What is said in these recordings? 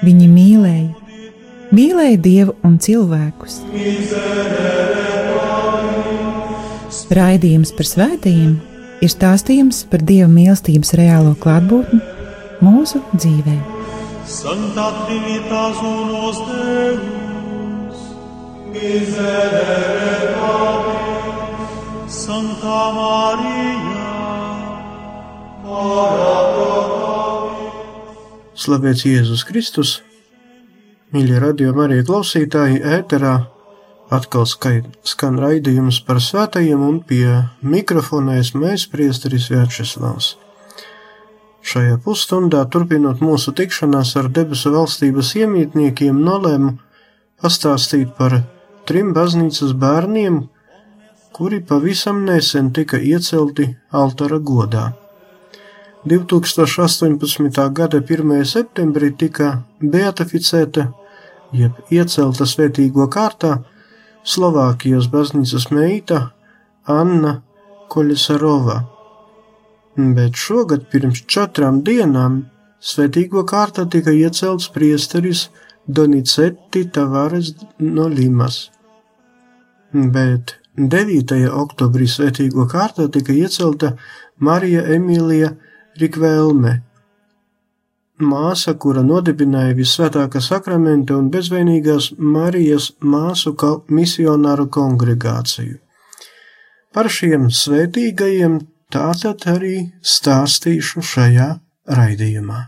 Viņi mīlēja, mīlēja Dievu un cilvēkus. Raidījums par svētījumiem ir stāstījums par Dieva mīlestības reālo klātbūtni mūsu dzīvē. Santa Trinitas unos Deus, miserere Pablis, Santa Maria, Slavēts Jēzus Kristus! Mīļie radio Marija klausītāji, ēterā atkal skan raidījums par svētajiem un pie mikrofona mēs priesteris Vērčeslavs. Šajā pusstundā, turpinot mūsu tikšanās ar debesu valstības iemītniekiem, nolēmu pastāstīt par trim baznīcas bērniem, kuri pavisam nesen tika iecelti altara godā. 2018. gada 1. septembrī tika beatificēta, jeb iecelta svētīgo kārtā Slovākijas baznīcas meita Anna Koļesarova. Bet šogad pirms četrām dienām svētīgo kārtā tika iecelts priesteris Donicetti Tavares no Limas. Bet 9. oktobrī svētīgo kārtā tika iecelta Marija Emīlija Rikvēlme, māsa, kura nodibināja visvētākā sakramenta un bezvainīgās Marijas māsu misionāru kongregāciju. Par šiem svētīgajiem tātad arī stāstīšu šajā raidījumā.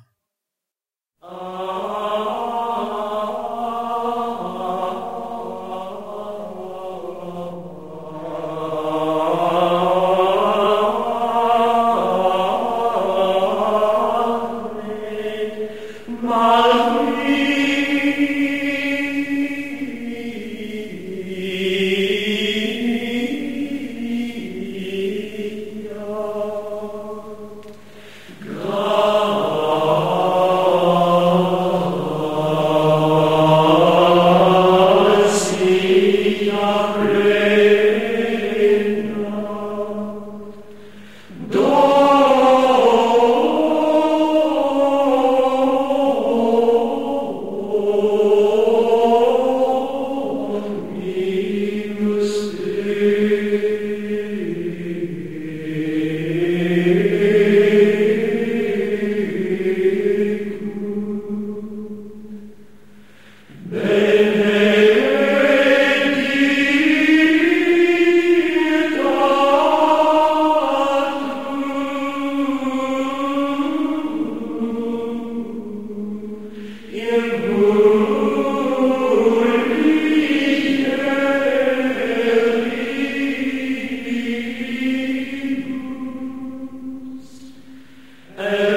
Amen.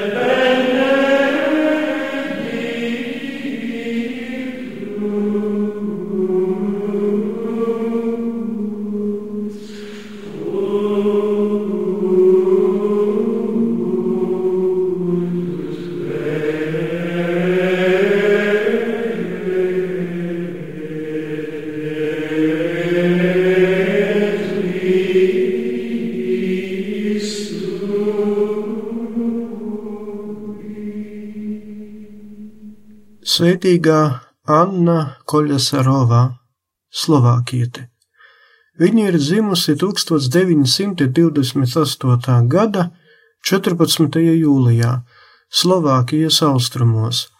Svētīgā Anna Koļasarova, Slovākiete. Viņa ir dzimusi 1928. gada 14. jūlijā Slovākijas austrumos,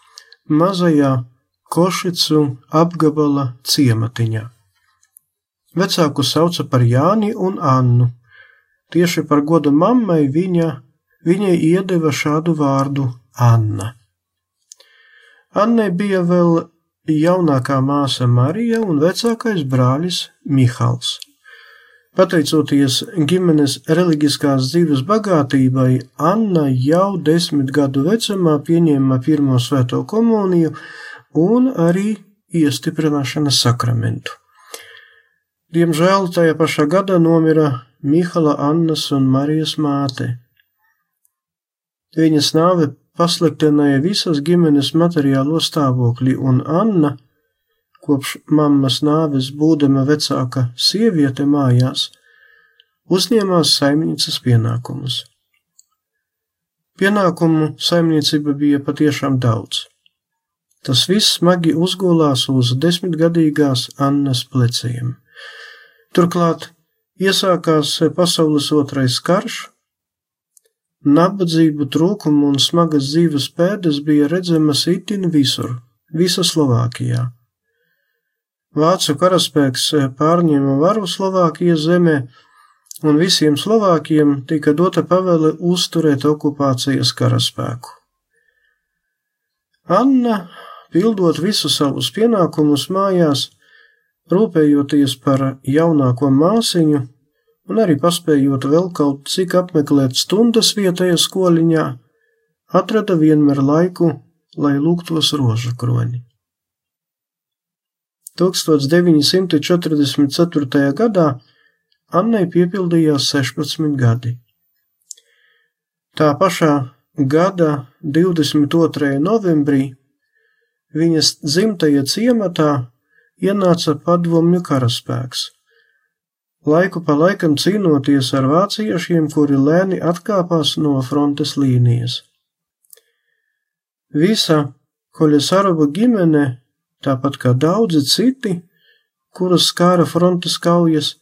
mazajā Košicu apgabala ciematiņā. Vecāku sauca par Jāni un Annu. Tieši par godu mammai viņa, viņai iedeva šādu vārdu Anna. Annai bija vēl jaunākā māsa Marija un vecākais brālis Mihals. Pateicoties ģimenes reliģiskās dzīves bagātībai, Anna jau desmit gadu vecumā pieņēma pirmo svēto komuniju un arī iestiprināšanas sakramentu. Diemžēl tajā pašā gadā nomira Mihala Annas un Marijas māte. Viņas nāve pasliktināja visas ģimenes materiālo stāvokli, un Anna, kopš mammas nāves būdama vecāka sieviete mājās, uzņēmās saimnieces pienākumus. Pienākumu saimniecība bija patiešām daudz. Tas viss smagi uzgulās uz desmitgadīgās Annas pleciem. Turklāt iesākās pasaules otrais karš, Nabadzību, trūkumu un smagas dzīves pēdas bija redzamas itin visur, visa Slovākijā. Vācu karaspēks pārņēma varu Slovākijas zemē, un visiem Slovākiem tika dota pavēle uzturēt okupācijas karaspēku. Anna, pildot visus savus pienākumus mājās, rūpējoties par jaunāko māsiņu, un arī paspējot vēl kaut cik apmeklēt stundas vietējā skoliņā, atrada vienmēr laiku, lai lūgtos rožu kroņi. 1944. gadā Annai piepildījās 16 gadi. Tā pašā gada 22. novembrī viņas dzimtajā ciematā ienāca padomju karaspēks laiku pa laikam cīnoties ar vāciešiem, kuri lēni atkāpās no frontes līnijas. Visa Koļesarova ģimene, tāpat kā daudzi citi, kurus skāra frontes kaujas,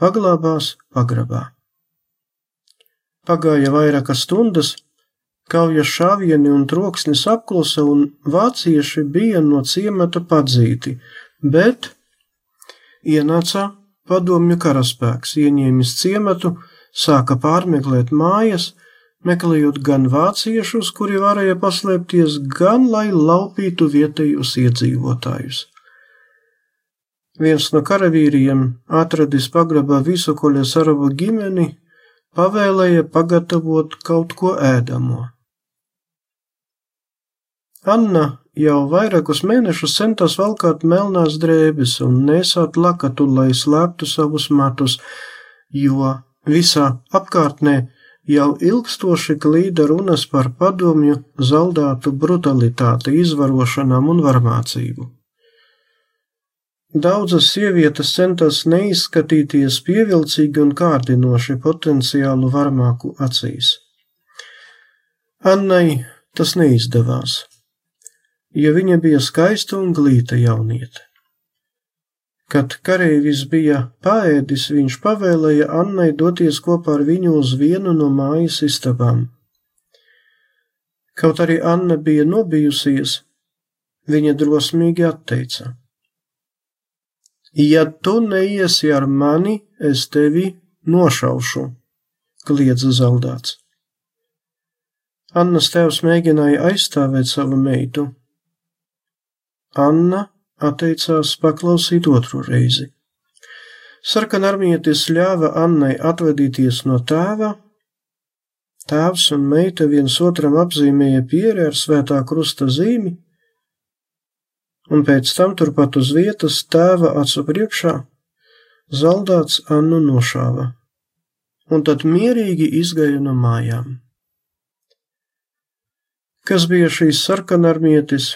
paglābās pagrabā. Pagāja vairākas stundas, kaujas šāvieni un troksnis apklusa, un vācieši bija no ciemata padzīti, bet ienāca Padomju karaspēks ieņēmis ciematu, sāka pārmeklēt mājas, meklējot gan vāciešus, kuri varēja paslēpties, gan lai laupītu vietējos iedzīvotājus. Viens no karavīriem, atradis pagrabā visu koļas arabu ģimeni, pavēlēja pagatavot kaut ko ēdamo. Anna jau vairākus mēnešus centās valkāt melnās drēbes un nesāt lakatu, lai slēptu savus matus, jo visā apkārtnē jau ilgstoši klīda runas par padomju zaldātu brutalitāti, izvarošanām un varmācību. Daudzas sievietes centās neizskatīties pievilcīgi un kārdinoši potenciālu varmāku acīs. Annai tas neizdevās jo viņa bija skaista un glīta jauniete. Kad kareivis bija paēdis, viņš pavēlēja Annai doties kopā ar viņu uz vienu no mājas istabām. Kaut arī Anna bija nobijusies, viņa drosmīgi atteica: Ja tu neiesi ar mani, es tevi nošaušu, kliedza zaldāts. Annas tēvs mēģināja aizstāvēt savu meitu, Anna atteicās paklausīt otru reizi. Sarkanarmietis ļāva Annai atvadīties no tēva. Tēvs un meita viens otram apzīmēja pieri ar svētā krusta zīmi, un pēc tam turpat uz vietas tēva acu priekšā zaldāts Annu nošāva, un tad mierīgi izgāja no mājām. Kas bija šīs sarkanarmietis?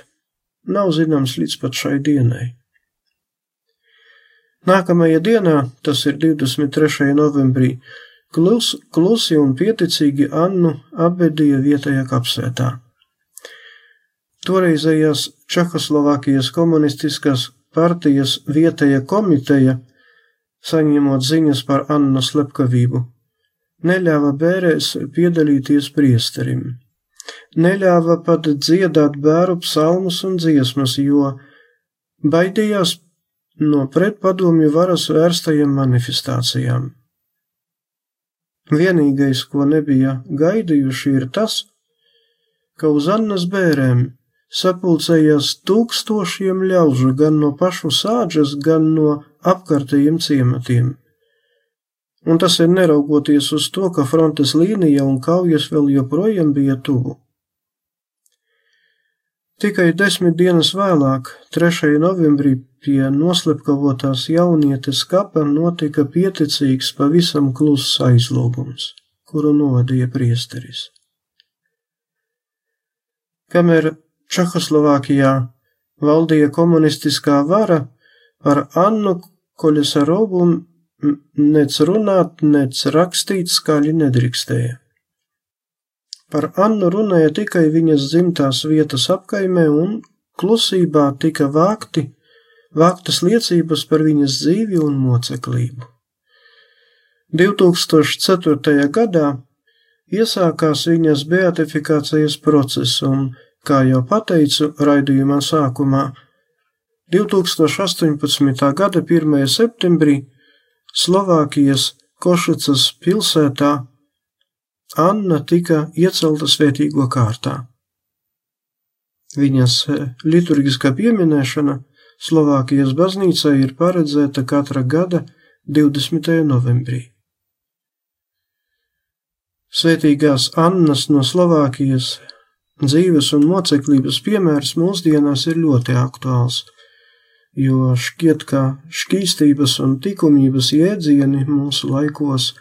Nav zināms līdz pat šai dienai. Nākamajā dienā, tas ir 23. novembrī, klus, klusi un pieticīgi Annu apbedīja vietējā kapsētā. Toreizējās Čehoslovākijas komunistiskās partijas vietējā komiteja, saņemot ziņas par Annu slepkavību, neļāva bērēs piedalīties priesterim neļāva pat dziedāt bēru psalmus un dziesmas, jo baidījās no pretpadomju varas vērstajiem manifestācijām. Vienīgais, ko nebija gaidījuši, ir tas, ka uz Annas bērēm sapulcējās tūkstošiem ļaužu gan no pašu sāģes, gan no apkārtējiem ciematiem. Un tas ir neraugoties uz to, ka frontes līnija un kaujas vēl joprojām bija tuvu. Tikai desmit dienas vēlāk, 3. novembrī, pie noslepkavotās jaunietes kapa notika pieticīgs, pavisam kluss aizlūgums, kuru novadīja priesteris. Kamēr Čehoslovākijā valdīja komunistiskā vara, par Annu Koļesarovu nec runāt, nec rakstīt skaļi nedrīkstēja. Par Annu runāja tikai viņas dzimtās vietas apkaimē un klusībā tika vākti, vāktas liecības par viņas dzīvi un moceklību. 2004. gadā iesākās viņas beatifikācijas process un, kā jau pateicu raidījumā sākumā, 2018. gada 1. septembrī Slovākijas Košicas pilsētā Anna tika iecelta svētīgo kārtā. Viņas eh, liturgiskā pieminēšana Slovākijas baznīcā ir paredzēta katra gada 20. novembrī. Svētīgās Annas no Slovākijas dzīves un moceklības piemērs mūsdienās ir ļoti aktuāls – jo šķiet, ka šķīstības un likumības jēdzieni mūsu laikos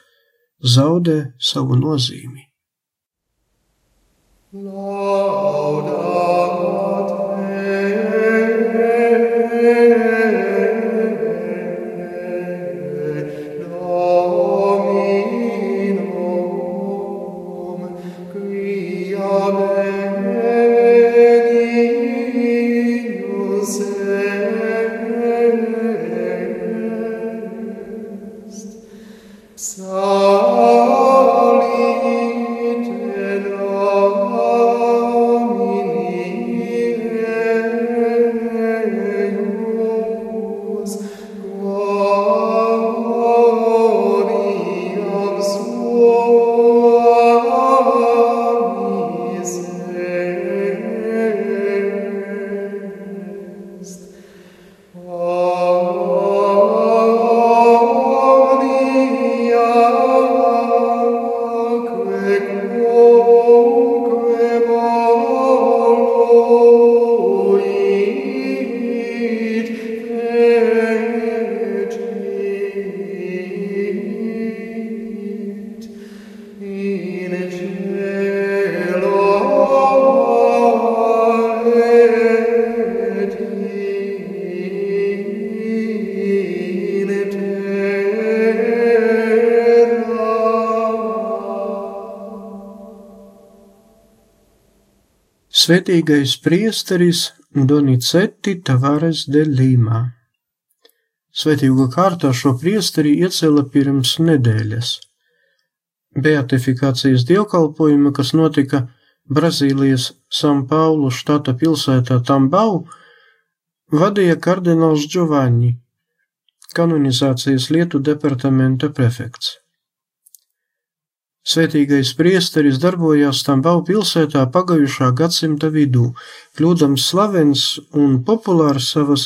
zaudē savu nozīmi. Laudato Svētīgais priesteris Doniceti Tavares de Līmā. Svētīgo kārtā šo priesteri iecēla pirms nedēļas. Beatifikācijas dievkalpojuma, kas notika Brazīlijas San Paulu štata pilsētā Tambau, vadīja kardināls Giovanni, kanonizācijas lietu departamenta prefekts. Svētīgais priesteris darbojās Stambau pilsētā pagājušā gadsimta vidū, kļūdams slavens un populārs savas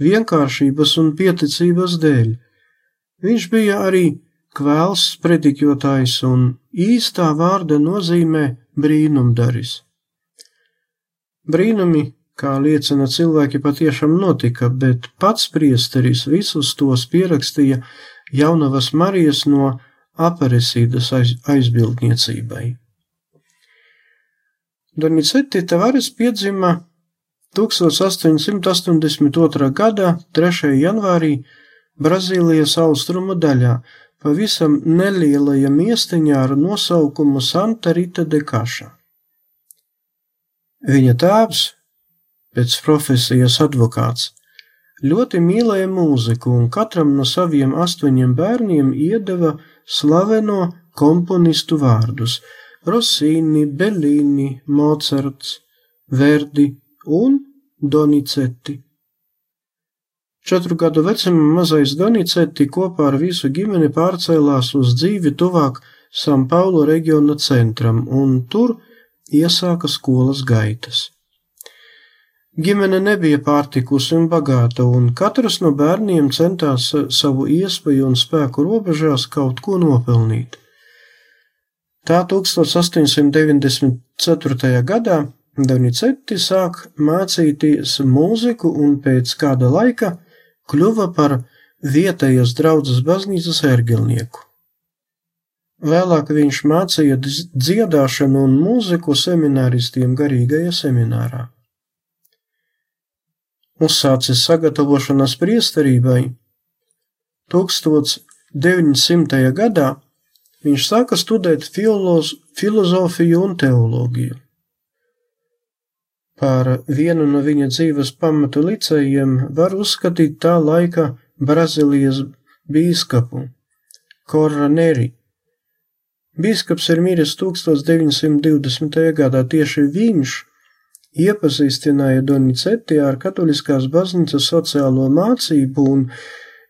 vienkāršības un pieticības dēļ. Viņš bija arī kvēls predikjotājs un īstā vārda nozīmē brīnumdaris. Brīnumi, kā liecina cilvēki, patiešām notika, bet pats priesteris visus tos pierakstīja jaunavas Marijas no aparesīdas aiz, aizbildniecībai. Donizetti Tavares piedzima 1882. gada 3. janvārī Brazīlijas austrumu daļā, pavisam nelielajā miestiņā ar nosaukumu Santa Rita de Kaša. Viņa tēvs, pēc profesijas advokāts, ļoti mīlēja mūziku un katram no saviem astoņiem bērniem iedeva slaveno komponistu vārdus - Rosīni, Bellini, Mocarts, Verdi un Donizetti. Četru gadu vecumā mazais Donizetti kopā ar visu ģimeni pārcēlās uz dzīvi tuvāk San Paulo reģiona centram un tur iesāka skolas gaitas. Ģimene nebija pārtikusi un bagāta, un katrs no bērniem centās savu iespēju un spēku robežās kaut ko nopelnīt. Tā 1894. gadā Donizetti sāk mācīties mūziku un pēc kāda laika kļuva par vietējas draudzes baznīcas ērgilnieku. Vēlāk viņš mācīja dziedāšanu un mūziku semināristiem garīgajā seminārā. Uzsācis sagatavošanās priesterībai 1900. gadā, viņš sāka studēt filoz, filozofiju un teoloģiju. Par vienu no viņa dzīves pamatu licējiem var uzskatīt tā laika Brazīlijas bīskapu Koraneri. Bīskaps ir miris 1920. gadā, tieši viņš iepazīstināja Donizetti ar katoliskās baznīcas sociālo mācību un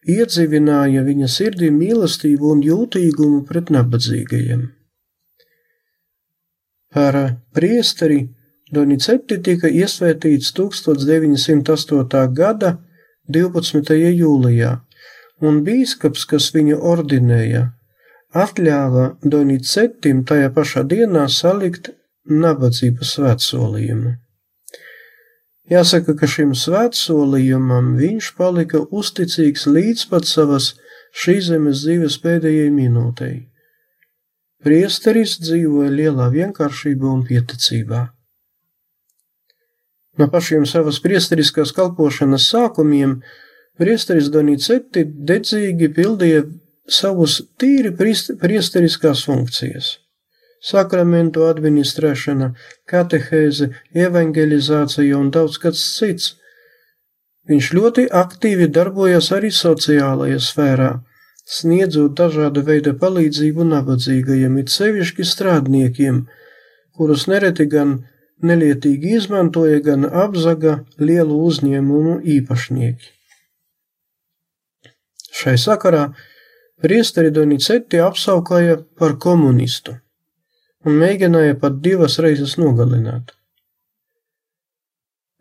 iedzīvināja viņa sirdī mīlestību un jūtīgumu pret nabadzīgajiem. Par priesteri Donizetti tika iesvētīts 1908. gada 12. jūlijā, un bīskaps, kas viņu ordinēja, atļāva Donizettim tajā pašā dienā salikt nabadzības svētsolījumu. Jāsaka, ka šim svētsolījumam viņš palika uzticīgs līdz pat savas šīs zemes dzīves pēdējai minūtei. Priesteris dzīvoja lielā vienkāršībā un pieticībā. No pašiem savas priesteriskās kalpošanas sākumiem priesteris Donizetti dedzīgi pildīja savus tīri priesteriskās funkcijas - sakramentu administrēšana, katehēze, evangelizācija un daudz kas cits. Viņš ļoti aktīvi darbojas arī sociālajā sfērā, sniedzot dažāda veida palīdzību nabadzīgajiem, it sevišķi strādniekiem, kurus nereti gan nelietīgi izmantoja gan apzaga lielu uzņēmumu īpašnieki. Šai sakarā priesteri Donizetti apsaukāja par komunistu un mēģināja pat divas reizes nogalināt.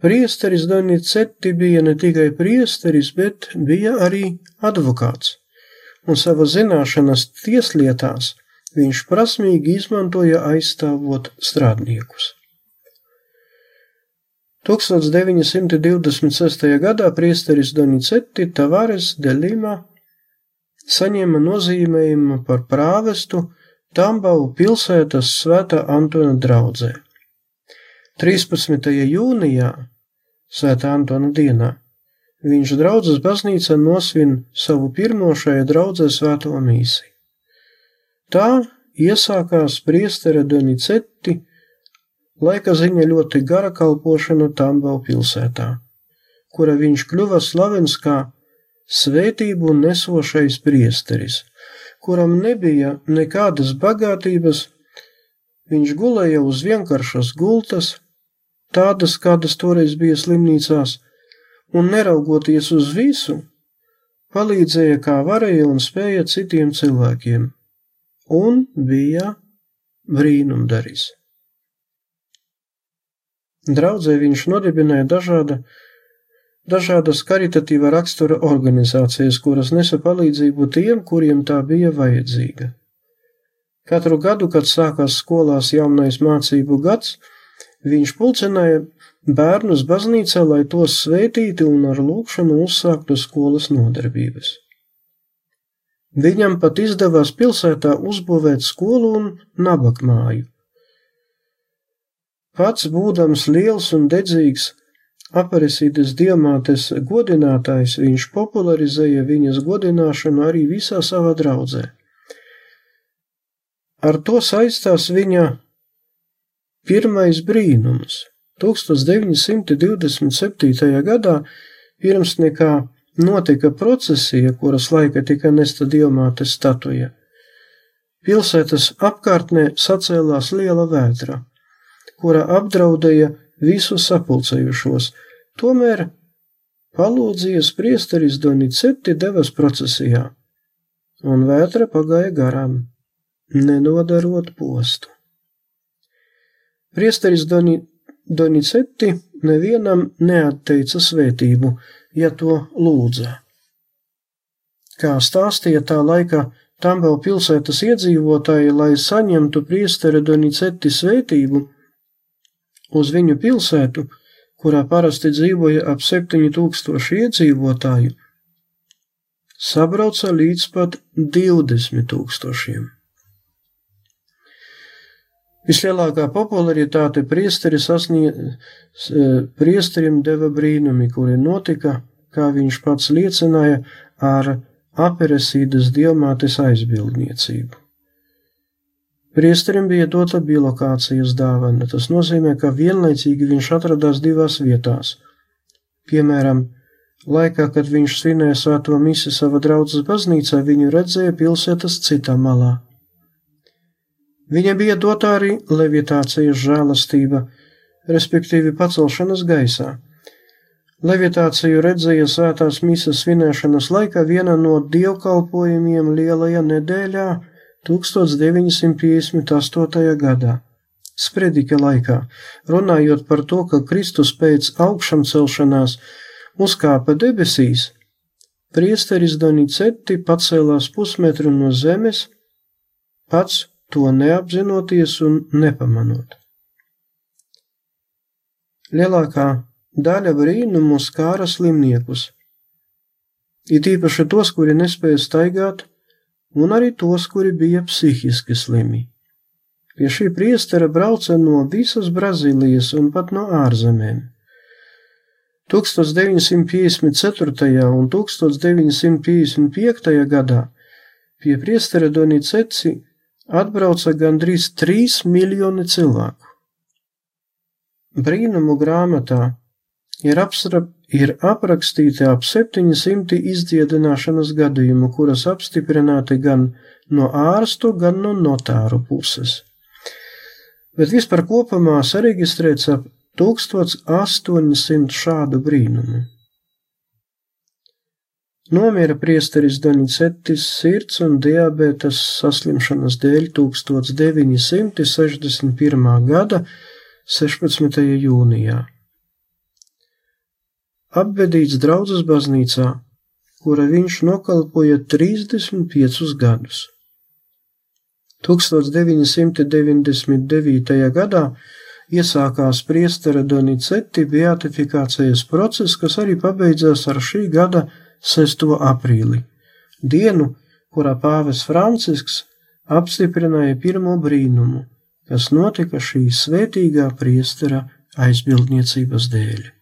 Priesteris Donizetti bija ne tikai priesteris, bet bija arī advokāts, un sava zināšanas tieslietās viņš prasmīgi izmantoja aizstāvot strādniekus. 1926. gadā priesteris Donizetti Tavares de Lima saņēma nozīmējumu par prāvestu Tambavu pilsētas svētā Antona draudzē. 13. jūnijā, svētā Antona dienā, viņš draudzes baznīca nosvin savu pirmo šajā draudzē svēto mīsi. Tā iesākās priestera Donizetti Laika ziņa ļoti gara kalpošana Tambau pilsētā, kura viņš kļuva slavens kā svētību nesošais priesteris, kuram nebija nekādas bagātības, viņš gulēja uz vienkāršas gultas, tādas, kādas toreiz bija slimnīcās, un neraugoties uz visu, palīdzēja kā varēja un spēja citiem cilvēkiem, un bija brīnumdaris. Draudzē viņš nodibināja dažāda, dažādas karitatīva rakstura organizācijas, kuras nesa palīdzību tiem, kuriem tā bija vajadzīga. Katru gadu, kad sākās skolās jaunais mācību gads, viņš pulcināja bērnus baznīcā, lai tos svētītu un ar lūkšanu uzsāktu skolas nodarbības. Viņam pat izdevās pilsētā uzbūvēt skolu un nabakmāju Pats būdams liels un dedzīgs aparisītas diamātes godinātājs, viņš popularizēja viņas godināšanu arī visā savā draudzē. Ar to saistās viņa pirmais brīnums. 1927. gadā, pirms nekā notika procesija, kuras laika tika nesta diamātes statuja, pilsētas apkārtnē sacēlās liela vētra kura apdraudēja visus sapulcējušos. Tomēr palūdzies priesteris Donicetti devas procesijā, un vētra pagāja garām, nenodarot postu. Priesteris Doni, Donizetti nevienam neatteica svētību, ja to lūdza. Kā stāstīja tā laika Tambela pilsētas iedzīvotāji, lai saņemtu priestera Donizetti svētību, uz viņu pilsētu, kurā parasti dzīvoja ap 7000 iedzīvotāju, sabrauca līdz pat 20 tūkstošiem. Vislielākā popularitāte priesteri sasniedz, priesterim deva brīnumi, kuri notika, kā viņš pats liecināja, ar aperesīdas diamātes aizbildniecību. Priesterim bija dota bilokācijas dāvana, tas nozīmē, ka vienlaicīgi viņš atradās divās vietās. Piemēram, laikā, kad viņš svinēja svēto misi sava draudzes baznīcā, viņu redzēja pilsētas citā malā. Viņam bija dota arī levitācijas žēlastība, respektīvi pacelšanas gaisā. Levitāciju redzēja svētās misas svinēšanas laikā viena no dievkalpojumiem lielajā nedēļā 1958. gadā. Spredika laikā, runājot par to, ka Kristus pēc augšām celšanās uzkāpa debesīs, priesteris Donicetti pacēlās pusmetru no zemes, pats to neapzinoties un nepamanot. Lielākā daļa brīnumu skāra slimniekus, it īpaši tos, kuri nespēja staigāt, un arī tos, kuri bija psihiski slimi. Pie šī priestera brauca no visas Brazīlijas un pat no ārzemēm. 1954. un 1955. gadā pie priestera Doniceci atbrauca gandrīz 3 miljoni cilvēku. Brīnumu grāmatā ir, apstra, ir aprakstīti ap 700 izdziedināšanas gadījumu, kuras apstiprināti gan no ārstu, gan no notāru puses. Bet vispār kopumā sareģistrēts ap 1800 šādu brīnumu. Nomira priesteris Donicetis sirds un diabetes saslimšanas dēļ 1961. gada 16. jūnijā. Apbedīts draudzes baznīcā, kura viņš nokalpoja 35 gadus. 1999. gadā iesākās priestera Doniceti beatifikācijas process, kas arī pabeidzās ar šī gada 6. aprīli, dienu, kurā pāvis Francisks apstiprināja pirmo brīnumu, kas notika šī svētīgā priestera aizbildniecības dēļ.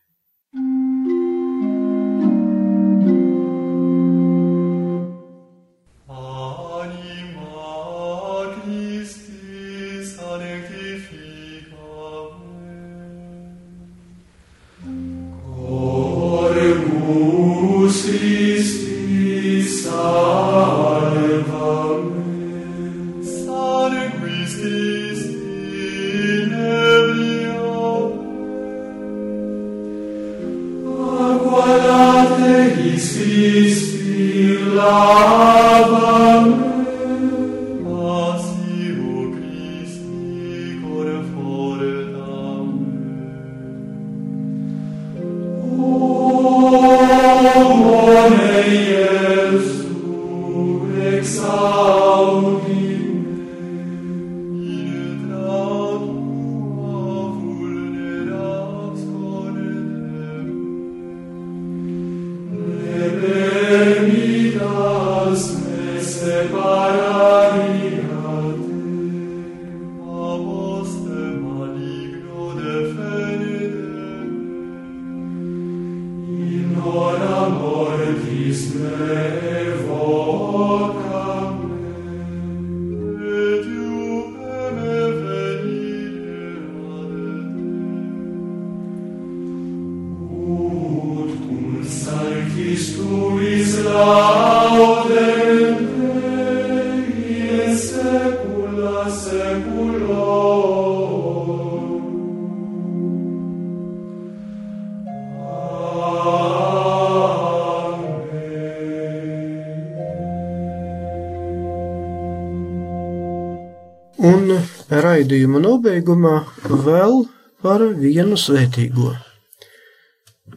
Nobeigumā vēl par vienu svētīgo.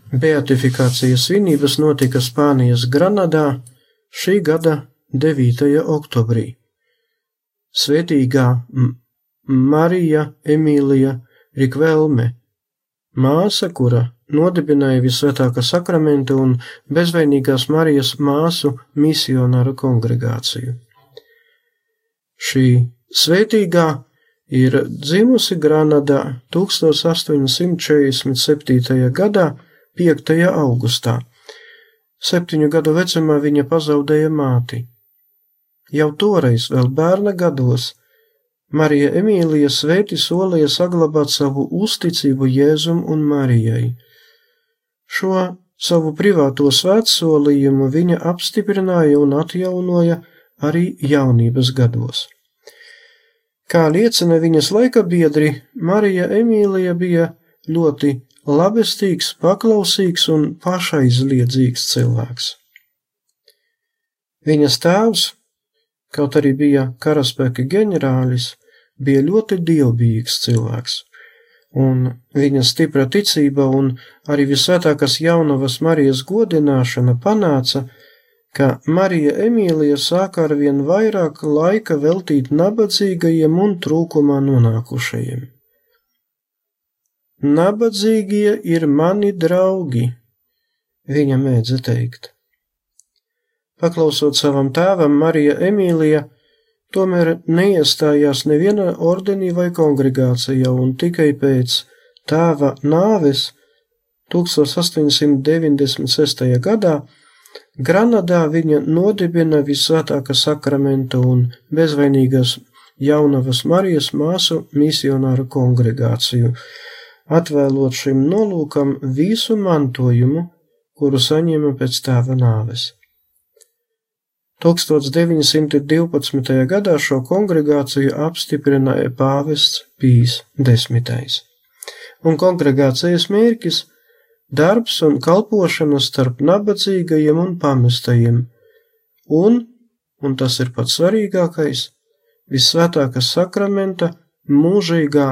Beatifikācijas svinības notika Spānijas Granadā šī gada 9. oktobrī. Svētīgā Marija Emīlija Rikvelme, māsa, kura nodibināja visvētākā sakramenta un bezvainīgās Marijas māsu misionāru kongregāciju. Šī svētīgā ir dzimusi Granadā 1847. gadā 5. augustā. Septiņu gadu vecumā viņa pazaudēja māti. Jau toreiz, vēl bērna gados, Marija Emīlija svēti solīja saglabāt savu uzticību Jēzum un Marijai. Šo savu privāto svētsolījumu viņa apstiprināja un atjaunoja arī jaunības gados. Kā liecina viņas laika biedri, Marija Emīlija bija ļoti labestīgs, paklausīgs un pašaizliedzīgs cilvēks. Viņas tēvs, kaut arī bija karaspēka ģenerālis, bija ļoti dievbijīgs cilvēks, un viņa stipra ticība un arī visvētākās jaunavas Marijas godināšana panāca, ka Marija Emīlija sāka ar vien vairāk laika veltīt nabadzīgajiem un trūkumā nonākušajiem. Nabadzīgie ir mani draugi, viņa mēdza teikt. Paklausot savam tēvam, Marija Emīlija tomēr neiestājās nevienā ordenī vai kongregācijā, un tikai pēc tēva nāves 1896. gadā Granadā viņa nodibina visvētākā sakramenta un bezvainīgās jaunavas Marijas māsu misionāru kongregāciju, atvēlot šim nolūkam visu mantojumu, kuru saņēma pēc tēva nāves. 1912. gadā šo kongregāciju apstiprināja pāvests Pīs X, un kongregācijas mērķis – darbs un kalpošana starp nabadzīgajiem un pamestajiem, un, un tas ir pats svarīgākais, vissvētākā sakramenta mūžīgā,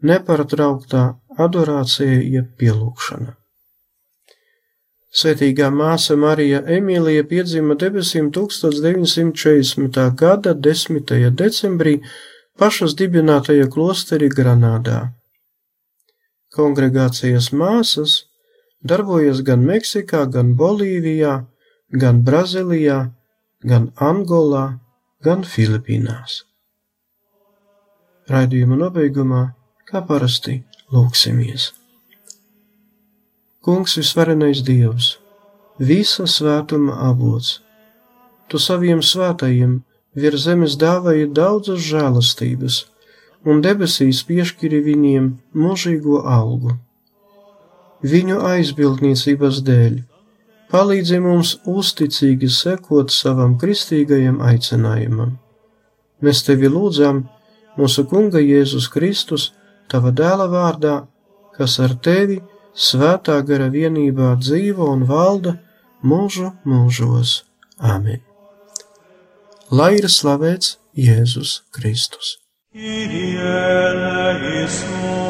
nepārtrauktā adorācija jeb pielūgšana. Svētīgā māsa Marija Emīlija piedzima debesīm 1940. gada 10. decembrī pašas dibinātajā klosterī Granādā. Kongregācijas māsas darbojas gan Meksikā, gan Bolīvijā, gan Brazīlijā, gan Angolā, gan Filipīnās. Raidījuma nobeigumā, kā parasti, lūksimies. Kungs visvarenais Dievs, visa svētuma avots, Tu saviem svētajiem virs zemes dāvāji daudzas žēlastības, un debesīs piešķiri viņiem mūžīgo algu viņu aizbildniecības dēļ. Palīdzi mums uzticīgi sekot savam kristīgajam aicinājumam. Mēs tevi lūdzam, mūsu Kunga Jēzus Kristus, tava dēla vārdā, kas ar tevi svētā gara vienībā dzīvo un valda mūžu mūžos. Āmen! Lai ir slavēts Jēzus Kristus! Kyrie eleison.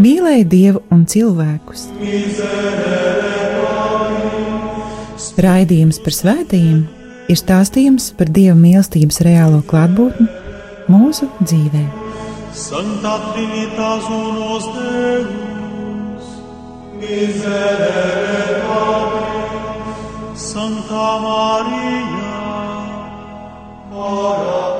mīlēja Dievu un cilvēkus. Raidījums par svētījumiem ir stāstījums par Dieva mīlestības reālo klātbūtni mūsu dzīvē. Santa Trinitas unos Deus, miserere Pablis, Santa Maria, ora